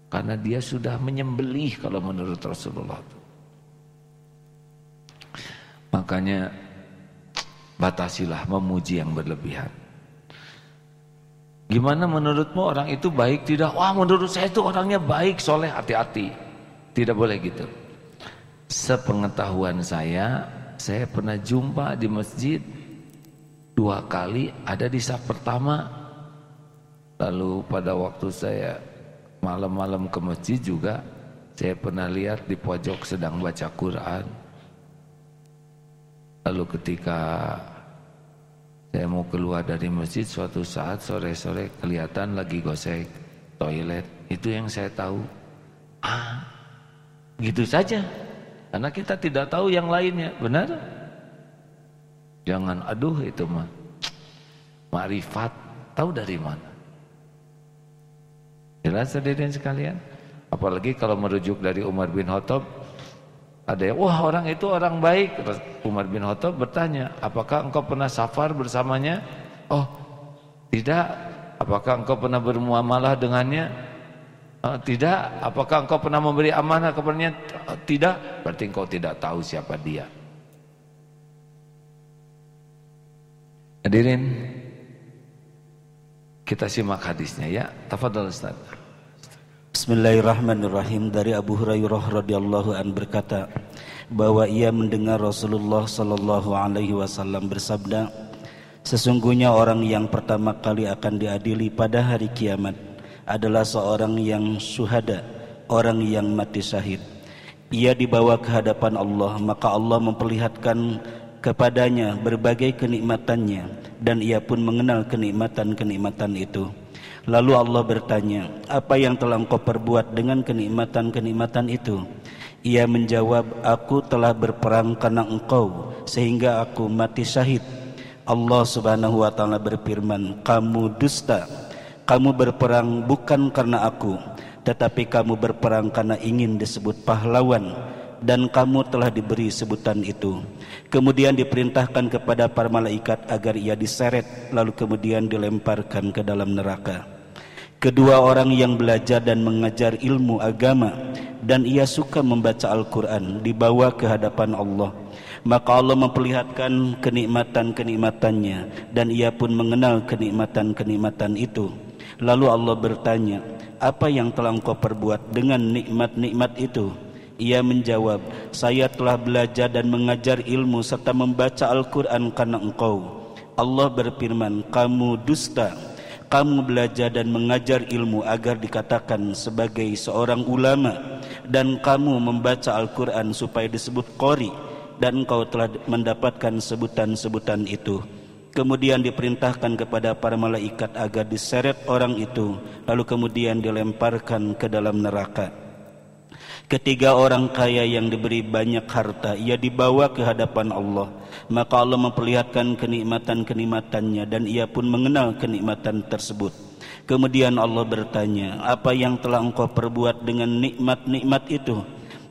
Speaker 1: karena dia sudah menyembelih kalau menurut Rasulullah makanya batasilah memuji yang berlebihan. Gimana menurutmu orang itu baik tidak? Wah menurut saya itu orangnya baik, soleh, hati-hati. Tidak boleh gitu. Sepengetahuan saya, saya pernah jumpa di masjid dua kali ada di saat pertama. Lalu pada waktu saya malam-malam ke masjid juga, saya pernah lihat di pojok sedang baca Quran. Lalu ketika saya mau keluar dari masjid suatu saat sore-sore kelihatan lagi gosek toilet. Itu yang saya tahu. Ah, gitu saja. Karena kita tidak tahu yang lainnya, benar? Jangan aduh itu mah. Makrifat tahu dari mana? Jelas hadirin sekalian? Apalagi kalau merujuk dari Umar bin Khattab ada yang, wah orang itu orang baik. Umar bin Khattab bertanya, apakah engkau pernah safar bersamanya? Oh, tidak. Apakah engkau pernah bermuamalah dengannya? Oh, tidak. Apakah engkau pernah memberi amanah kepadanya? Oh, tidak. Berarti engkau tidak tahu siapa dia. Hadirin, kita simak hadisnya ya. Tafadhol Ustaz.
Speaker 2: Bismillahirrahmanirrahim dari Abu Hurairah radhiyallahu an berkata bahwa ia mendengar Rasulullah sallallahu alaihi wasallam bersabda Sesungguhnya orang yang pertama kali akan diadili pada hari kiamat adalah seorang yang syuhada, orang yang mati syahid. Ia dibawa ke hadapan Allah, maka Allah memperlihatkan kepadanya berbagai kenikmatannya dan ia pun mengenal kenikmatan-kenikmatan itu. Lalu Allah bertanya, apa yang telah engkau perbuat dengan kenikmatan-kenikmatan itu? Ia menjawab, aku telah berperang karena engkau, sehingga aku mati syahid. Allah subhanahu wa ta'ala berfirman, kamu dusta, kamu berperang bukan karena aku, tetapi kamu berperang karena ingin disebut pahlawan, dan kamu telah diberi sebutan itu. Kemudian diperintahkan kepada para malaikat agar ia diseret lalu kemudian dilemparkan ke dalam neraka. Kedua orang yang belajar dan mengajar ilmu agama dan ia suka membaca Al-Quran dibawa ke hadapan Allah. Maka Allah memperlihatkan kenikmatan-kenikmatannya dan ia pun mengenal kenikmatan-kenikmatan itu. Lalu Allah bertanya, apa yang telah engkau perbuat dengan nikmat-nikmat itu? Ia menjawab, saya telah belajar dan mengajar ilmu serta membaca Al-Quran karena engkau. Allah berfirman, kamu dusta. Kamu belajar dan mengajar ilmu agar dikatakan sebagai seorang ulama dan kamu membaca Al-Quran supaya disebut qori dan engkau telah mendapatkan sebutan-sebutan itu. Kemudian diperintahkan kepada para malaikat agar diseret orang itu lalu kemudian dilemparkan ke dalam neraka. Ketiga orang kaya yang diberi banyak harta Ia dibawa ke hadapan Allah. Maka Allah memperlihatkan kenikmatan-kenikmatannya Dan ia pun mengenal kenikmatan tersebut. Kemudian Allah bertanya Apa yang telah engkau perbuat dengan nikmat-nikmat itu?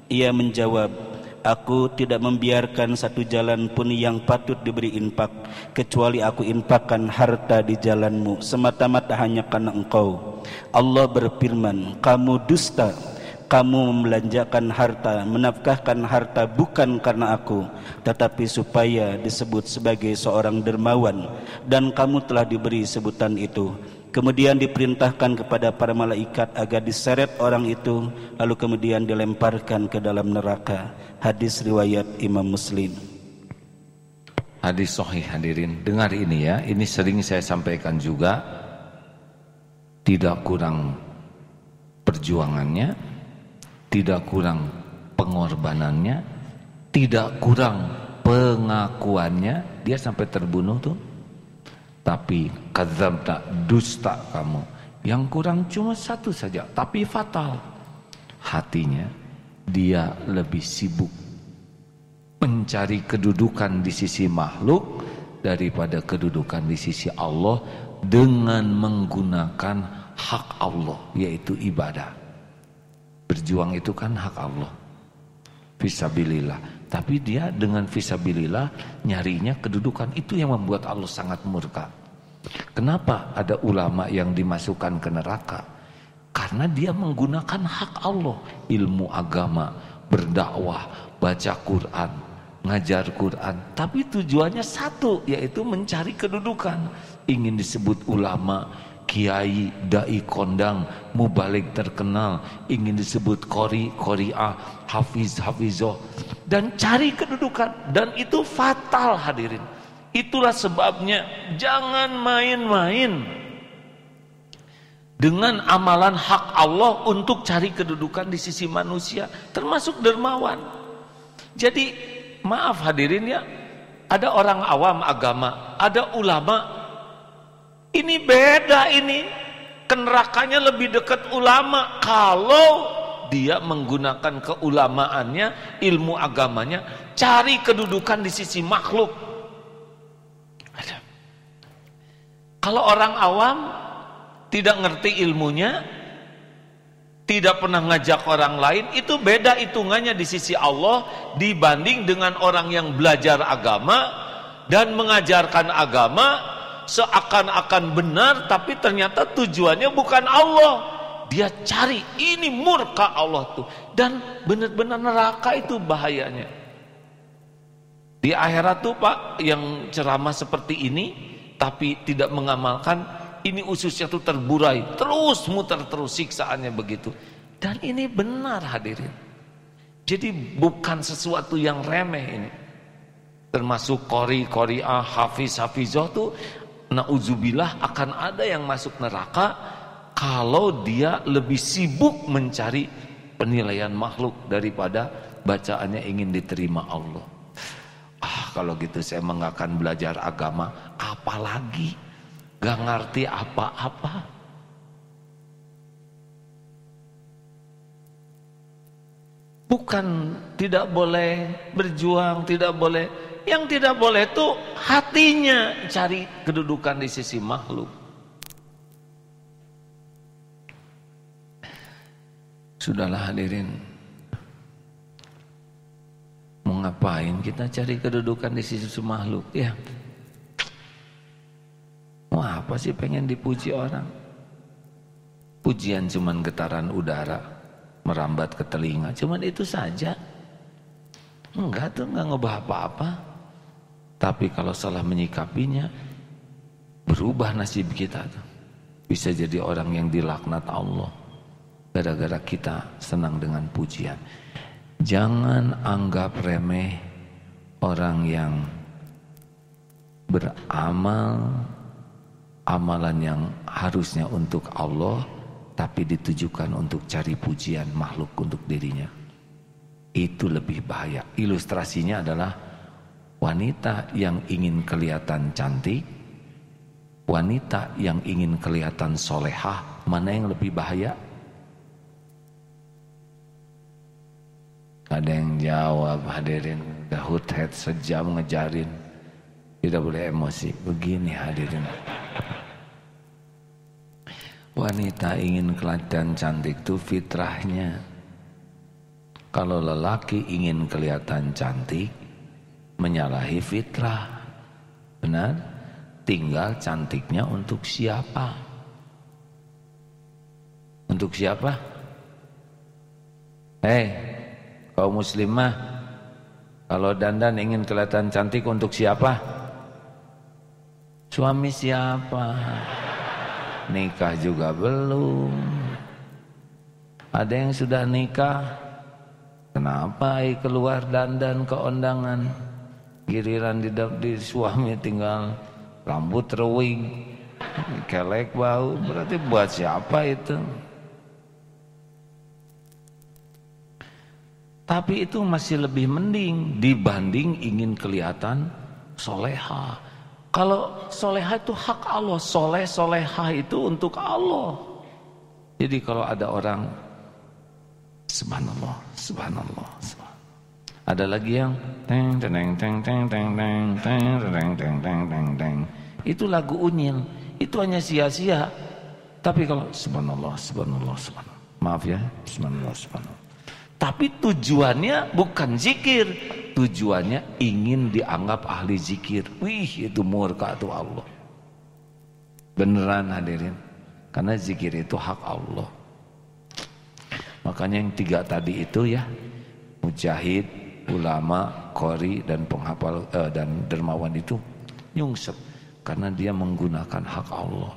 Speaker 2: Ia menjawab Aku tidak membiarkan satu jalan pun yang patut diberi infak Kecuali aku infakkan harta di jalanmu. Semata-mata hanya karena engkau. Allah berfirman Kamu dusta. Kamu membelanjakan harta, menafkahkan harta bukan karena aku, tetapi supaya disebut sebagai seorang dermawan. Dan kamu telah diberi sebutan itu. Kemudian diperintahkan kepada para malaikat agar diseret orang itu lalu kemudian dilemparkan ke dalam neraka. Hadis riwayat Imam Muslim.
Speaker 1: Hadis sahih hadirin. Dengar ini ya, ini sering saya sampaikan juga. Tidak kurang perjuangannya, tidak kurang pengorbanannya, tidak kurang pengakuannya, dia sampai terbunuh tuh. Tapi kadzab tak dusta kamu. Yang kurang cuma satu saja, tapi fatal. Hatinya dia lebih sibuk mencari kedudukan di sisi makhluk daripada kedudukan di sisi Allah dengan menggunakan hak Allah yaitu ibadah. Berjuang itu kan hak Allah. Fisabilillah. Tapi dia dengan fisabilillah nyarinya kedudukan itu yang membuat Allah sangat murka. Kenapa ada ulama yang dimasukkan ke neraka? Karena dia menggunakan hak Allah, ilmu agama, berdakwah, baca Quran, ngajar Quran. Tapi tujuannya satu, yaitu mencari kedudukan. Ingin disebut ulama, kiai, dai kondang, mubalik terkenal, ingin disebut kori, koriah, hafiz, hafizoh, dan cari kedudukan. Dan itu fatal hadirin. Itulah sebabnya jangan main-main dengan amalan hak Allah untuk cari kedudukan di sisi manusia, termasuk dermawan. Jadi maaf hadirin ya, ada orang awam agama, ada ulama ini beda ini. Kenerakanya lebih dekat ulama kalau dia menggunakan keulamaannya, ilmu agamanya, cari kedudukan di sisi makhluk. Kalau orang awam tidak ngerti ilmunya, tidak pernah ngajak orang lain, itu beda hitungannya di sisi Allah dibanding dengan orang yang belajar agama dan mengajarkan agama seakan-akan benar tapi ternyata tujuannya bukan Allah. Dia cari ini murka Allah tuh. Dan benar-benar neraka itu bahayanya. Di akhirat tuh Pak yang ceramah seperti ini tapi tidak mengamalkan ini ususnya tuh terburai. Terus muter terus siksaannya begitu. Dan ini benar hadirin. Jadi bukan sesuatu yang remeh ini. Termasuk kori koriah hafiz hafizoh tuh Nauzubillah akan ada yang masuk neraka kalau dia lebih sibuk mencari penilaian makhluk daripada bacaannya ingin diterima Allah. Ah kalau gitu saya mengakan belajar agama apalagi gak ngerti apa-apa. Bukan tidak boleh berjuang, tidak boleh yang tidak boleh itu hatinya cari kedudukan di sisi makhluk. Sudahlah hadirin. Ngapain kita cari kedudukan di sisi makhluk ya? Mau apa sih pengen dipuji orang? Pujian cuman getaran udara merambat ke telinga, cuman itu saja. Enggak tuh enggak ngubah apa-apa. Tapi kalau salah menyikapinya, berubah nasib kita. Bisa jadi orang yang dilaknat Allah gara-gara kita senang dengan pujian. Jangan anggap remeh orang yang beramal amalan yang harusnya untuk Allah tapi ditujukan untuk cari pujian makhluk untuk dirinya. Itu lebih bahaya. Ilustrasinya adalah wanita yang ingin kelihatan cantik, wanita yang ingin kelihatan solehah, mana yang lebih bahaya? Ada yang jawab hadirin, dahut head sejam ngejarin. Tidak boleh emosi. Begini hadirin. Wanita ingin kelihatan cantik itu fitrahnya. Kalau lelaki ingin kelihatan cantik, menyalahi fitrah. Benar? Tinggal cantiknya untuk siapa? Untuk siapa? Hei, kau muslimah, kalau dandan ingin kelihatan cantik untuk siapa? Suami siapa? nikah juga belum ada yang sudah nikah kenapa keluar dandan ke undangan giliran di, di suami tinggal rambut rewing kelek bau berarti buat siapa itu tapi itu masih lebih mending dibanding ingin kelihatan soleha kalau soleha itu hak Allah, soleh soleha itu untuk Allah. Jadi kalau ada orang subhanallah, subhanallah, subhanallah. Ada lagi yang teng teng teng teng teng teng teng teng teng teng teng teng. Itu lagu unyil. Itu hanya sia-sia. Tapi kalau subhanallah, subhanallah, subhanallah. Maaf ya, subhanallah, subhanallah. Tapi tujuannya bukan zikir, tujuannya ingin dianggap ahli zikir. Wih, itu murka tuh Allah. Beneran hadirin. Karena zikir itu hak Allah. Makanya yang tiga tadi itu ya, mujahid, ulama, kori dan penghafal eh, dan dermawan itu nyungsep karena dia menggunakan hak Allah.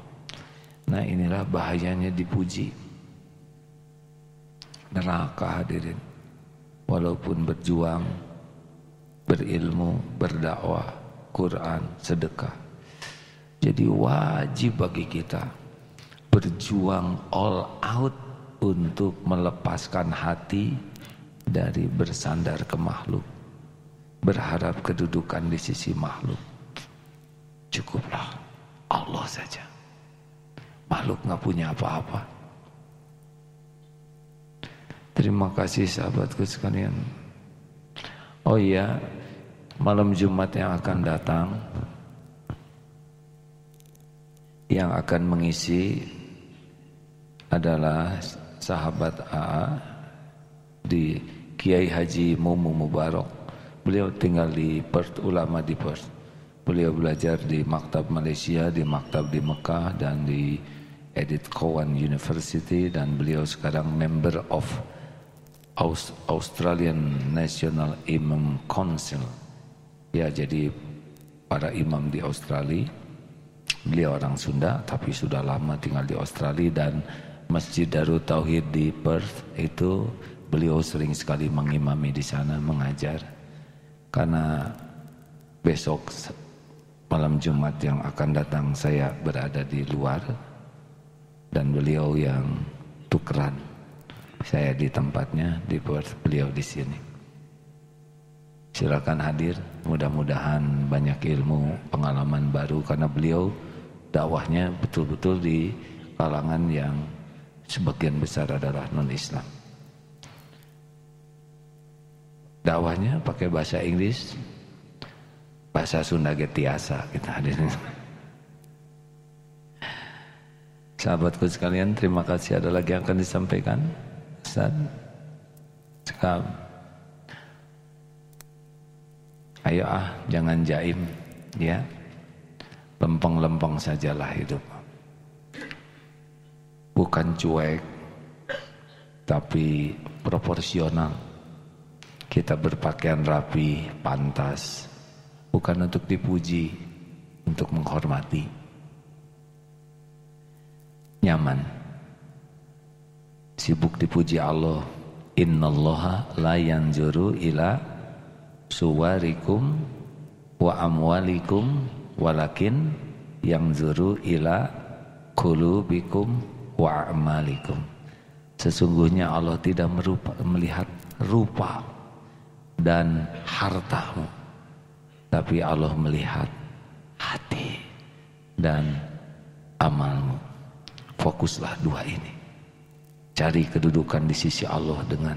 Speaker 1: Nah, inilah bahayanya dipuji neraka hadirin walaupun berjuang berilmu berdakwah Quran sedekah jadi wajib bagi kita berjuang all out untuk melepaskan hati dari bersandar ke makhluk berharap kedudukan di sisi makhluk. Cukuplah Allah saja. Makhluk nggak punya apa-apa. Terima kasih sahabatku sekalian. Oh iya, malam Jumat yang akan datang yang akan mengisi adalah sahabat AA di Kiai Haji Mumu Mubarak. Beliau tinggal di Perth, ulama di Perth. Beliau belajar di Maktab Malaysia, di Maktab di Mekah dan di Edith Cowan University dan beliau sekarang member of Australian National Imam Council. Ya, jadi para imam di Australia, beliau orang Sunda tapi sudah lama tinggal di Australia dan Masjid Darut Tauhid di Perth itu beliau sering sekali mengimami di sana mengajar. Karena besok malam Jumat yang akan datang saya berada di luar dan beliau yang tukeran saya di tempatnya, di beliau di sini. Silakan hadir, mudah-mudahan banyak ilmu, pengalaman baru karena beliau dakwahnya betul-betul di kalangan yang sebagian besar adalah non-Islam. Dakwahnya pakai bahasa Inggris, bahasa Sunda getiasa kita hadirin. Sahabatku sekalian, terima kasih. Ada lagi yang akan disampaikan? Ustaz. Sekarang. Ayo ah, jangan jaim, ya. Lempeng-lempeng sajalah hidup. Bukan cuek, tapi proporsional. Kita berpakaian rapi, pantas, bukan untuk dipuji, untuk menghormati. Nyaman. Sibuk dipuji Allah. Innallaha la yanzuru ila suwarikum wa amwalikum walakin yang zuru ila kulubikum wa amalikum sesungguhnya Allah tidak merupa, melihat rupa dan hartamu tapi Allah melihat hati dan amalmu fokuslah dua ini cari kedudukan di sisi Allah dengan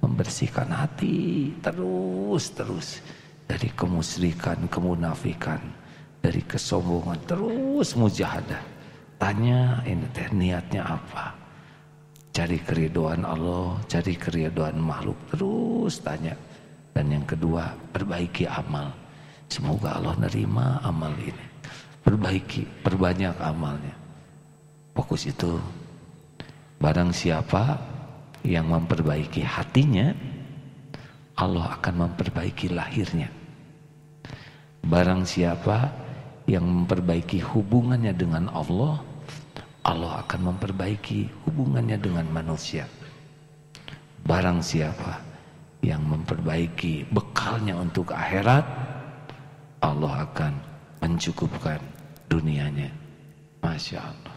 Speaker 1: membersihkan hati terus terus dari kemusyrikan, kemunafikan, dari kesombongan terus mujahadah. Tanya ini teh niatnya apa? Cari keridoan Allah, cari keridoan makhluk terus tanya. Dan yang kedua, perbaiki amal. Semoga Allah nerima amal ini. Perbaiki, perbanyak amalnya. Fokus itu. Barang siapa yang memperbaiki hatinya, Allah akan memperbaiki lahirnya. Barang siapa yang memperbaiki hubungannya dengan Allah, Allah akan memperbaiki hubungannya dengan manusia. Barang siapa yang memperbaiki bekalnya untuk akhirat, Allah akan mencukupkan dunianya. Masya Allah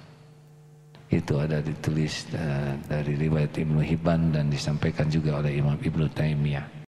Speaker 1: itu ada ditulis uh, dari riwayat Ibnu Hibban dan disampaikan juga oleh Imam Ibnu Taimiyah